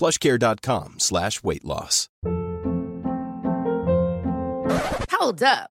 plushcare.com slash weight loss. Hold up.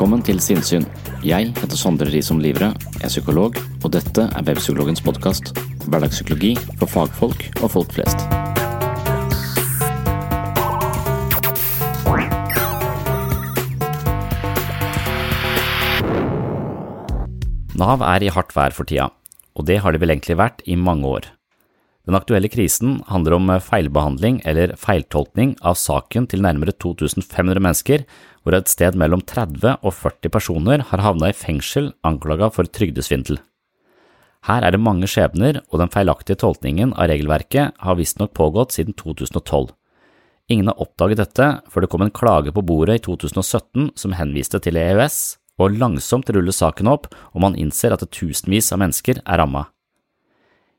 Velkommen til Sinnsyn. Jeg heter Sondre Risom Livre, er psykolog, og dette er Webpsykologens podkast. Hverdagspsykologi for fagfolk og folk flest. Nav er i hardt vær for tida, og det har de vel egentlig vært i mange år. Den aktuelle krisen handler om feilbehandling eller feiltolkning av saken til nærmere 2500 mennesker, hvor et sted mellom 30 og 40 personer har havna i fengsel anklaga for trygdesvindel. Her er det mange skjebner, og den feilaktige tolkningen av regelverket har visstnok pågått siden 2012. Ingen har oppdaget dette før det kom en klage på bordet i 2017 som henviste til EØS, og langsomt ruller saken opp og man innser at tusenvis av mennesker er ramma.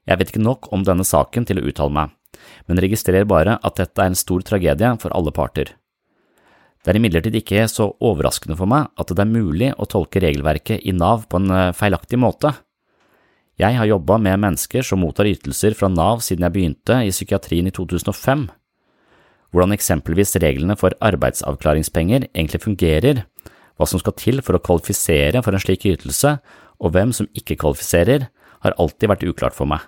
Jeg vet ikke nok om denne saken til å uttale meg, men registrerer bare at dette er en stor tragedie for alle parter. Det er imidlertid ikke så overraskende for meg at det er mulig å tolke regelverket i Nav på en feilaktig måte. Jeg har jobba med mennesker som mottar ytelser fra Nav siden jeg begynte i psykiatrien i 2005. Hvordan eksempelvis reglene for arbeidsavklaringspenger egentlig fungerer, hva som skal til for å kvalifisere for en slik ytelse, og hvem som ikke kvalifiserer, har alltid vært uklart for meg.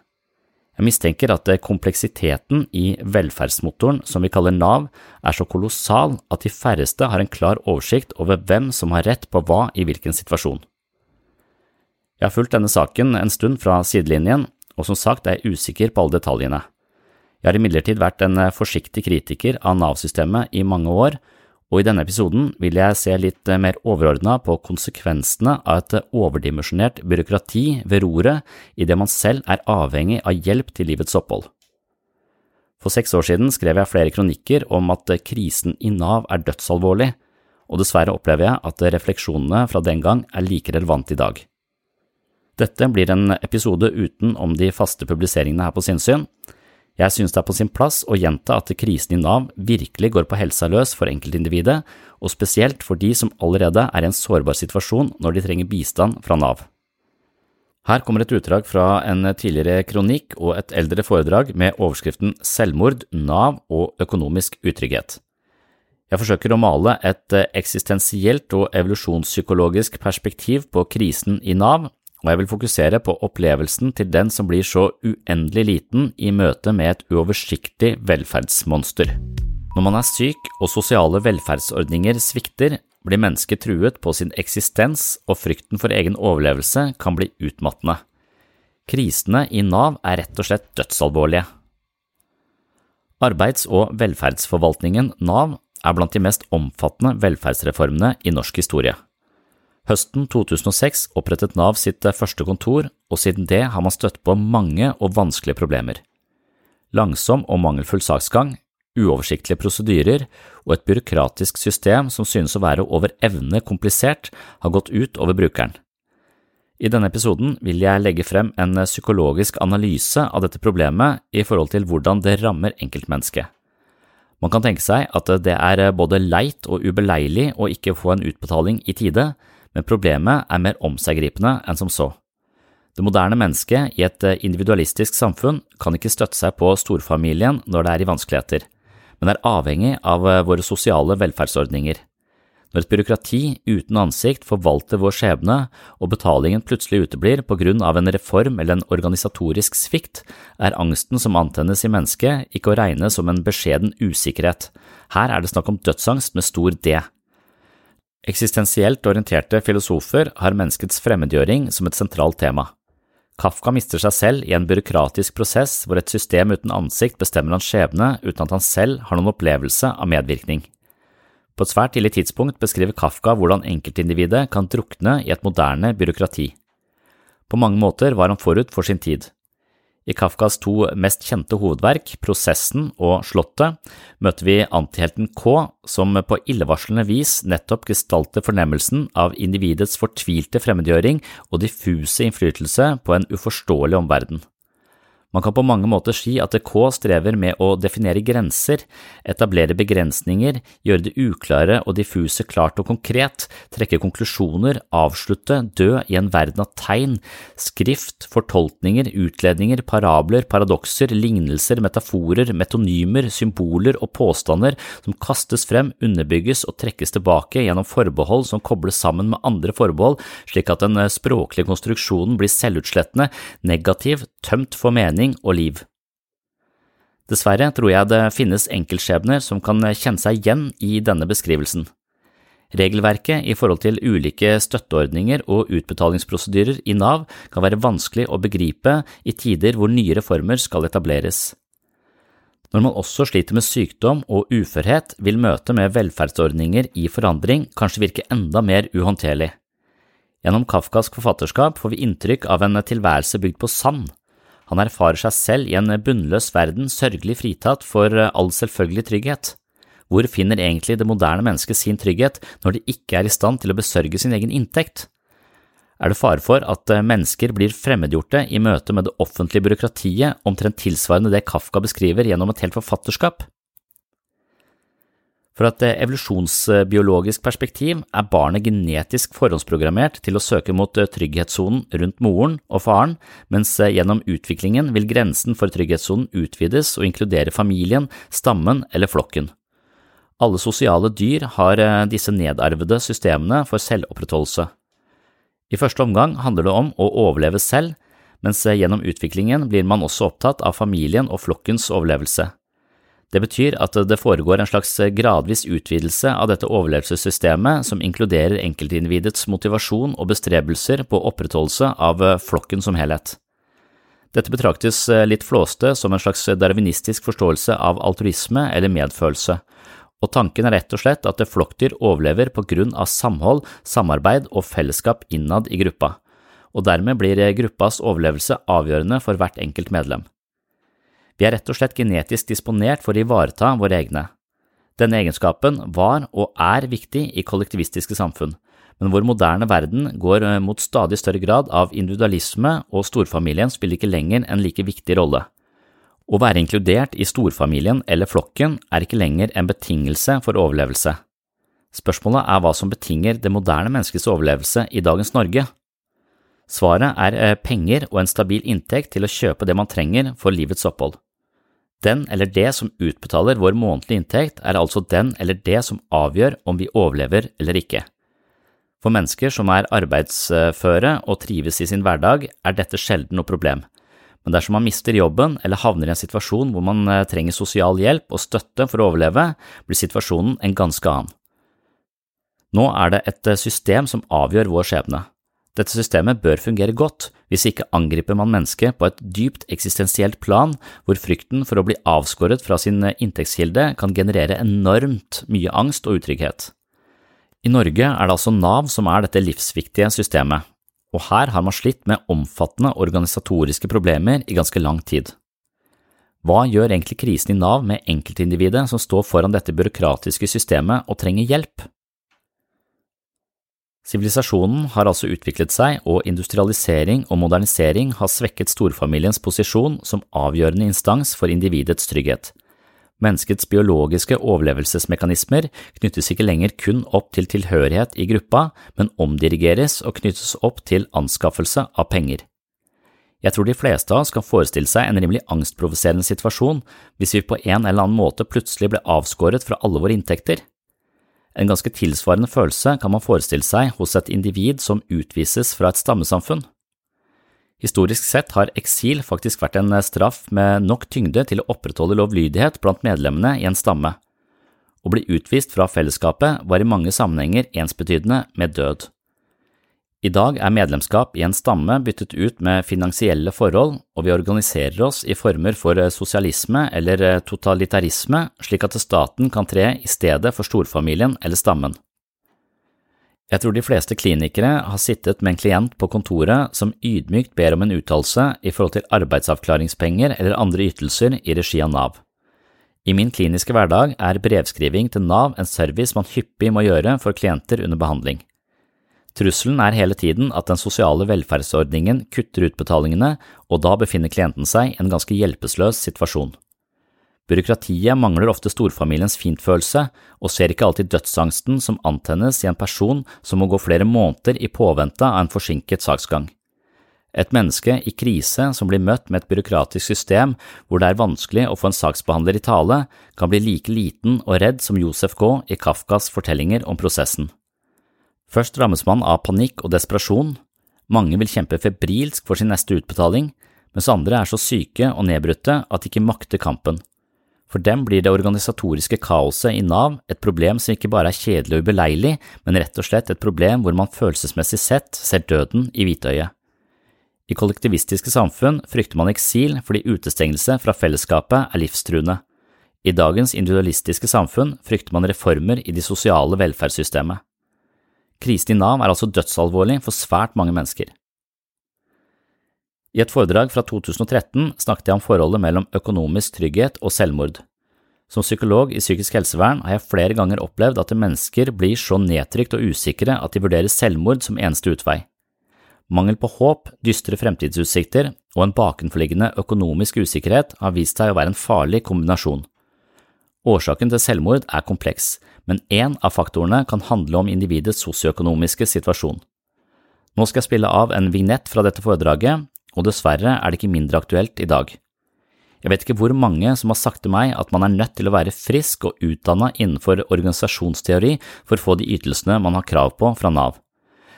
Jeg mistenker at kompleksiteten i velferdsmotoren som vi kaller Nav, er så kolossal at de færreste har en klar oversikt over hvem som har rett på hva i hvilken situasjon. Jeg har fulgt denne saken en stund fra sidelinjen, og som sagt er jeg usikker på alle detaljene. Jeg har imidlertid vært en forsiktig kritiker av Nav-systemet i mange år, og i denne episoden vil jeg se litt mer overordna på konsekvensene av et overdimensjonert byråkrati ved roret idet man selv er avhengig av hjelp til livets opphold. For seks år siden skrev jeg flere kronikker om at krisen i Nav er dødsalvorlig, og dessverre opplever jeg at refleksjonene fra den gang er like relevante i dag. Dette blir en episode utenom de faste publiseringene her på sinnssyn. Jeg synes det er på sin plass å gjenta at krisen i Nav virkelig går på helsa løs for enkeltindividet, og spesielt for de som allerede er i en sårbar situasjon når de trenger bistand fra Nav. Her kommer et utdrag fra en tidligere kronikk og et eldre foredrag med overskriften Selvmord, Nav og økonomisk utrygghet. Jeg forsøker å male et eksistensielt og evolusjonspsykologisk perspektiv på krisen i Nav, og jeg vil fokusere på opplevelsen til den som blir så uendelig liten i møte med et uoversiktlig velferdsmonster. Når man er syk og sosiale velferdsordninger svikter, blir mennesket truet på sin eksistens, og frykten for egen overlevelse kan bli utmattende. Krisene i Nav er rett og slett dødsalvorlige. Arbeids- og velferdsforvaltningen, Nav, er blant de mest omfattende velferdsreformene i norsk historie. Høsten 2006 opprettet Nav sitt første kontor, og siden det har man støtt på mange og vanskelige problemer. Langsom og mangelfull saksgang, uoversiktlige prosedyrer og et byråkratisk system som synes å være over evne komplisert, har gått ut over brukeren. I denne episoden vil jeg legge frem en psykologisk analyse av dette problemet i forhold til hvordan det rammer enkeltmennesket. Man kan tenke seg at det er både leit og ubeleilig å ikke få en utbetaling i tide, men problemet er mer omseggripende enn som så. Det moderne mennesket i et individualistisk samfunn kan ikke støtte seg på storfamilien når det er i vanskeligheter men er avhengig av eh, våre sosiale velferdsordninger. Når et byråkrati uten ansikt forvalter vår skjebne, og betalingen plutselig uteblir på grunn av en reform eller en organisatorisk svikt, er angsten som antennes i mennesket ikke å regne som en beskjeden usikkerhet. Her er det snakk om dødsangst med stor D. Eksistensielt orienterte filosofer har menneskets fremmedgjøring som et sentralt tema. Kafka mister seg selv i en byråkratisk prosess hvor et system uten ansikt bestemmer hans skjebne uten at han selv har noen opplevelse av medvirkning. På et svært tidlig tidspunkt beskriver Kafka hvordan enkeltindividet kan drukne i et moderne byråkrati. På mange måter var han forut for sin tid. I Kafkas to mest kjente hovedverk, Prosessen og Slottet, møter vi antihelten K, som på illevarslende vis nettopp gestalter fornemmelsen av individets fortvilte fremmedgjøring og diffuse innflytelse på en uforståelig omverden. Man kan på mange måter si at K strever med å definere grenser, etablere begrensninger, gjøre det uklare og diffuse klart og konkret, trekke konklusjoner, avslutte, dø i en verden av tegn, skrift, fortolkninger, utledninger, parabler, paradokser, lignelser, metaforer, metonymer, symboler og påstander som kastes frem, underbygges og trekkes tilbake gjennom forbehold som kobles sammen med andre forbehold, slik at den språklige konstruksjonen blir selvutslettende, negativ, tømt for mening, mening og liv. Dessverre tror jeg det finnes enkeltskjebner som kan kjenne seg igjen i denne beskrivelsen. Regelverket i forhold til ulike støtteordninger og utbetalingsprosedyrer i Nav kan være vanskelig å begripe i tider hvor nye reformer skal etableres. Når man også sliter med sykdom og uførhet, vil møtet med velferdsordninger i forandring kanskje virke enda mer uhåndterlig. Gjennom kafkask forfatterskap får vi inntrykk av en tilværelse bygd på sand, han erfarer seg selv i en bunnløs verden sørgelig fritatt for all selvfølgelig trygghet. Hvor finner egentlig det moderne mennesket sin trygghet når de ikke er i stand til å besørge sin egen inntekt? Er det fare for at mennesker blir fremmedgjorte i møte med det offentlige byråkratiet omtrent tilsvarende det Kafka beskriver gjennom et helt forfatterskap? Fra et eh, evolusjonsbiologisk perspektiv er barnet genetisk forhåndsprogrammert til å søke mot eh, trygghetssonen rundt moren og faren, mens eh, gjennom utviklingen vil grensen for trygghetssonen utvides og inkludere familien, stammen eller flokken. Alle sosiale dyr har disse nedarvede systemene for selvopprettholdelse. I første omgang handler det om å overleve selv, mens gjennom utviklingen blir man også opptatt av familien og flokkens overlevelse. Det betyr at det foregår en slags gradvis utvidelse av dette overlevelsessystemet som inkluderer enkeltindividets motivasjon og bestrebelser på opprettholdelse av flokken som helhet. Dette betraktes eh, litt flåste som en slags darwinistisk forståelse av altruisme eller medfølelse, og tanken er rett og slett at flokkdyr overlever på grunn av samhold, samarbeid og fellesskap innad i gruppa, og dermed blir gruppas overlevelse avgjørende for hvert enkelt medlem. Vi er rett og slett genetisk disponert for å ivareta våre egne. Denne egenskapen var og er viktig i kollektivistiske samfunn, men vår moderne verden går eh, mot stadig større grad av individualisme, og storfamilien spiller ikke lenger en like viktig rolle. Å være inkludert i storfamilien eller flokken er ikke lenger en betingelse for overlevelse. Spørsmålet er hva som betinger det moderne menneskets overlevelse i dagens Norge. Svaret er eh, penger og en stabil inntekt til å kjøpe det man trenger for livets opphold. Den eller det som utbetaler vår månedlige inntekt, er altså den eller det som avgjør om vi overlever eller ikke. For mennesker som er arbeidsføre og trives i sin hverdag, er dette sjelden noe problem, men dersom man mister jobben eller havner i en situasjon hvor man eh, trenger sosial hjelp og støtte for å overleve, blir situasjonen en ganske annen. Nå er det et eh, system som avgjør vår skjebne. Dette systemet bør fungere godt, hvis ikke angriper man mennesket på et dypt eksistensielt plan hvor frykten for å bli avskåret fra sin eh, inntektskilde kan generere enormt mye angst og utrygghet. I Norge er det altså Nav som er dette livsviktige systemet, og her har man slitt med omfattende organisatoriske problemer i ganske lang tid. Hva gjør egentlig krisen i Nav med enkeltindividet som står foran dette byråkratiske systemet og trenger hjelp? Sivilisasjonen har altså utviklet seg, og industrialisering og modernisering har svekket storfamiliens posisjon som avgjørende instans for individets trygghet. Menneskets biologiske overlevelsesmekanismer knyttes ikke lenger kun opp til tilhørighet i gruppa, men omdirigeres og knyttes opp til anskaffelse av penger. Jeg tror de fleste av oss kan forestille seg en rimelig angstprovoserende situasjon hvis vi på en eller annen måte plutselig ble avskåret fra alle våre inntekter. En ganske tilsvarende følelse kan man forestille seg hos et individ som utvises fra et stammesamfunn. Historisk sett har eksil faktisk vært en straff med nok tyngde til å opprettholde lovlydighet blant medlemmene i en stamme. Å bli utvist fra fellesskapet var i mange sammenhenger ensbetydende med død. I dag er medlemskap i en stamme byttet ut med finansielle forhold, og vi organiserer oss i former for sosialisme eller totalitarisme slik at staten kan tre i stedet for storfamilien eller stammen. Jeg tror de fleste klinikere har sittet med en klient på kontoret som ydmykt ber om en uttalelse i forhold til arbeidsavklaringspenger eller andre ytelser i regi av Nav. I min kliniske hverdag er brevskriving til Nav en service man hyppig må gjøre for klienter under behandling. Trusselen er hele tiden at den sosiale velferdsordningen kutter utbetalingene, og da befinner klienten seg i en ganske hjelpeløs situasjon. Byråkratiet mangler ofte storfamiliens fintfølelse og ser ikke alltid dødsangsten som antennes i en person som må gå flere måneder i påvente av en forsinket saksgang. Et menneske i krise som blir møtt med et byråkratisk system hvor det er vanskelig å få en saksbehandler i tale, kan bli like liten og redd som Josef K. i Kafkas fortellinger om prosessen. Først rammes man av panikk og desperasjon, mange vil kjempe febrilsk for sin neste utbetaling, mens andre er så syke og nedbrutte at de ikke makter kampen. For dem blir det organisatoriske kaoset i Nav et problem som ikke bare er kjedelig og ubeleilig, men rett og slett et problem hvor man følelsesmessig sett ser døden i hvitøyet. I kollektivistiske samfunn frykter man eksil fordi utestengelse fra fellesskapet er livstruende. I dagens individualistiske samfunn frykter man reformer i det sosiale velferdssystemet. Krisen i Nav er altså dødsalvorlig for svært mange mennesker. I et foredrag fra 2013 snakket jeg om forholdet mellom økonomisk trygghet og selvmord. Som psykolog i psykisk helsevern har jeg flere ganger opplevd at mennesker blir så nedtrykt og usikre at de vurderer selvmord som eneste utvei. Mangel på håp, dystre fremtidsutsikter og en bakenforliggende økonomisk usikkerhet har vist seg å være en farlig kombinasjon. Årsaken til selvmord er kompleks, men én av faktorene kan handle om individets sosioøkonomiske situasjon. Nå skal jeg spille av en vignett fra dette foredraget, og dessverre er det ikke mindre aktuelt i dag. Jeg vet ikke hvor mange som har sagt til meg at man er nødt til å være frisk og utdanna innenfor organisasjonsteori for å få de ytelsene man har krav på fra Nav.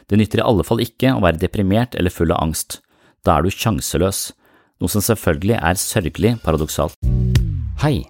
Det nytter i alle fall ikke å være deprimert eller full av angst. Da er du sjanseløs, noe som selvfølgelig er sørgelig paradoksalt. Hei,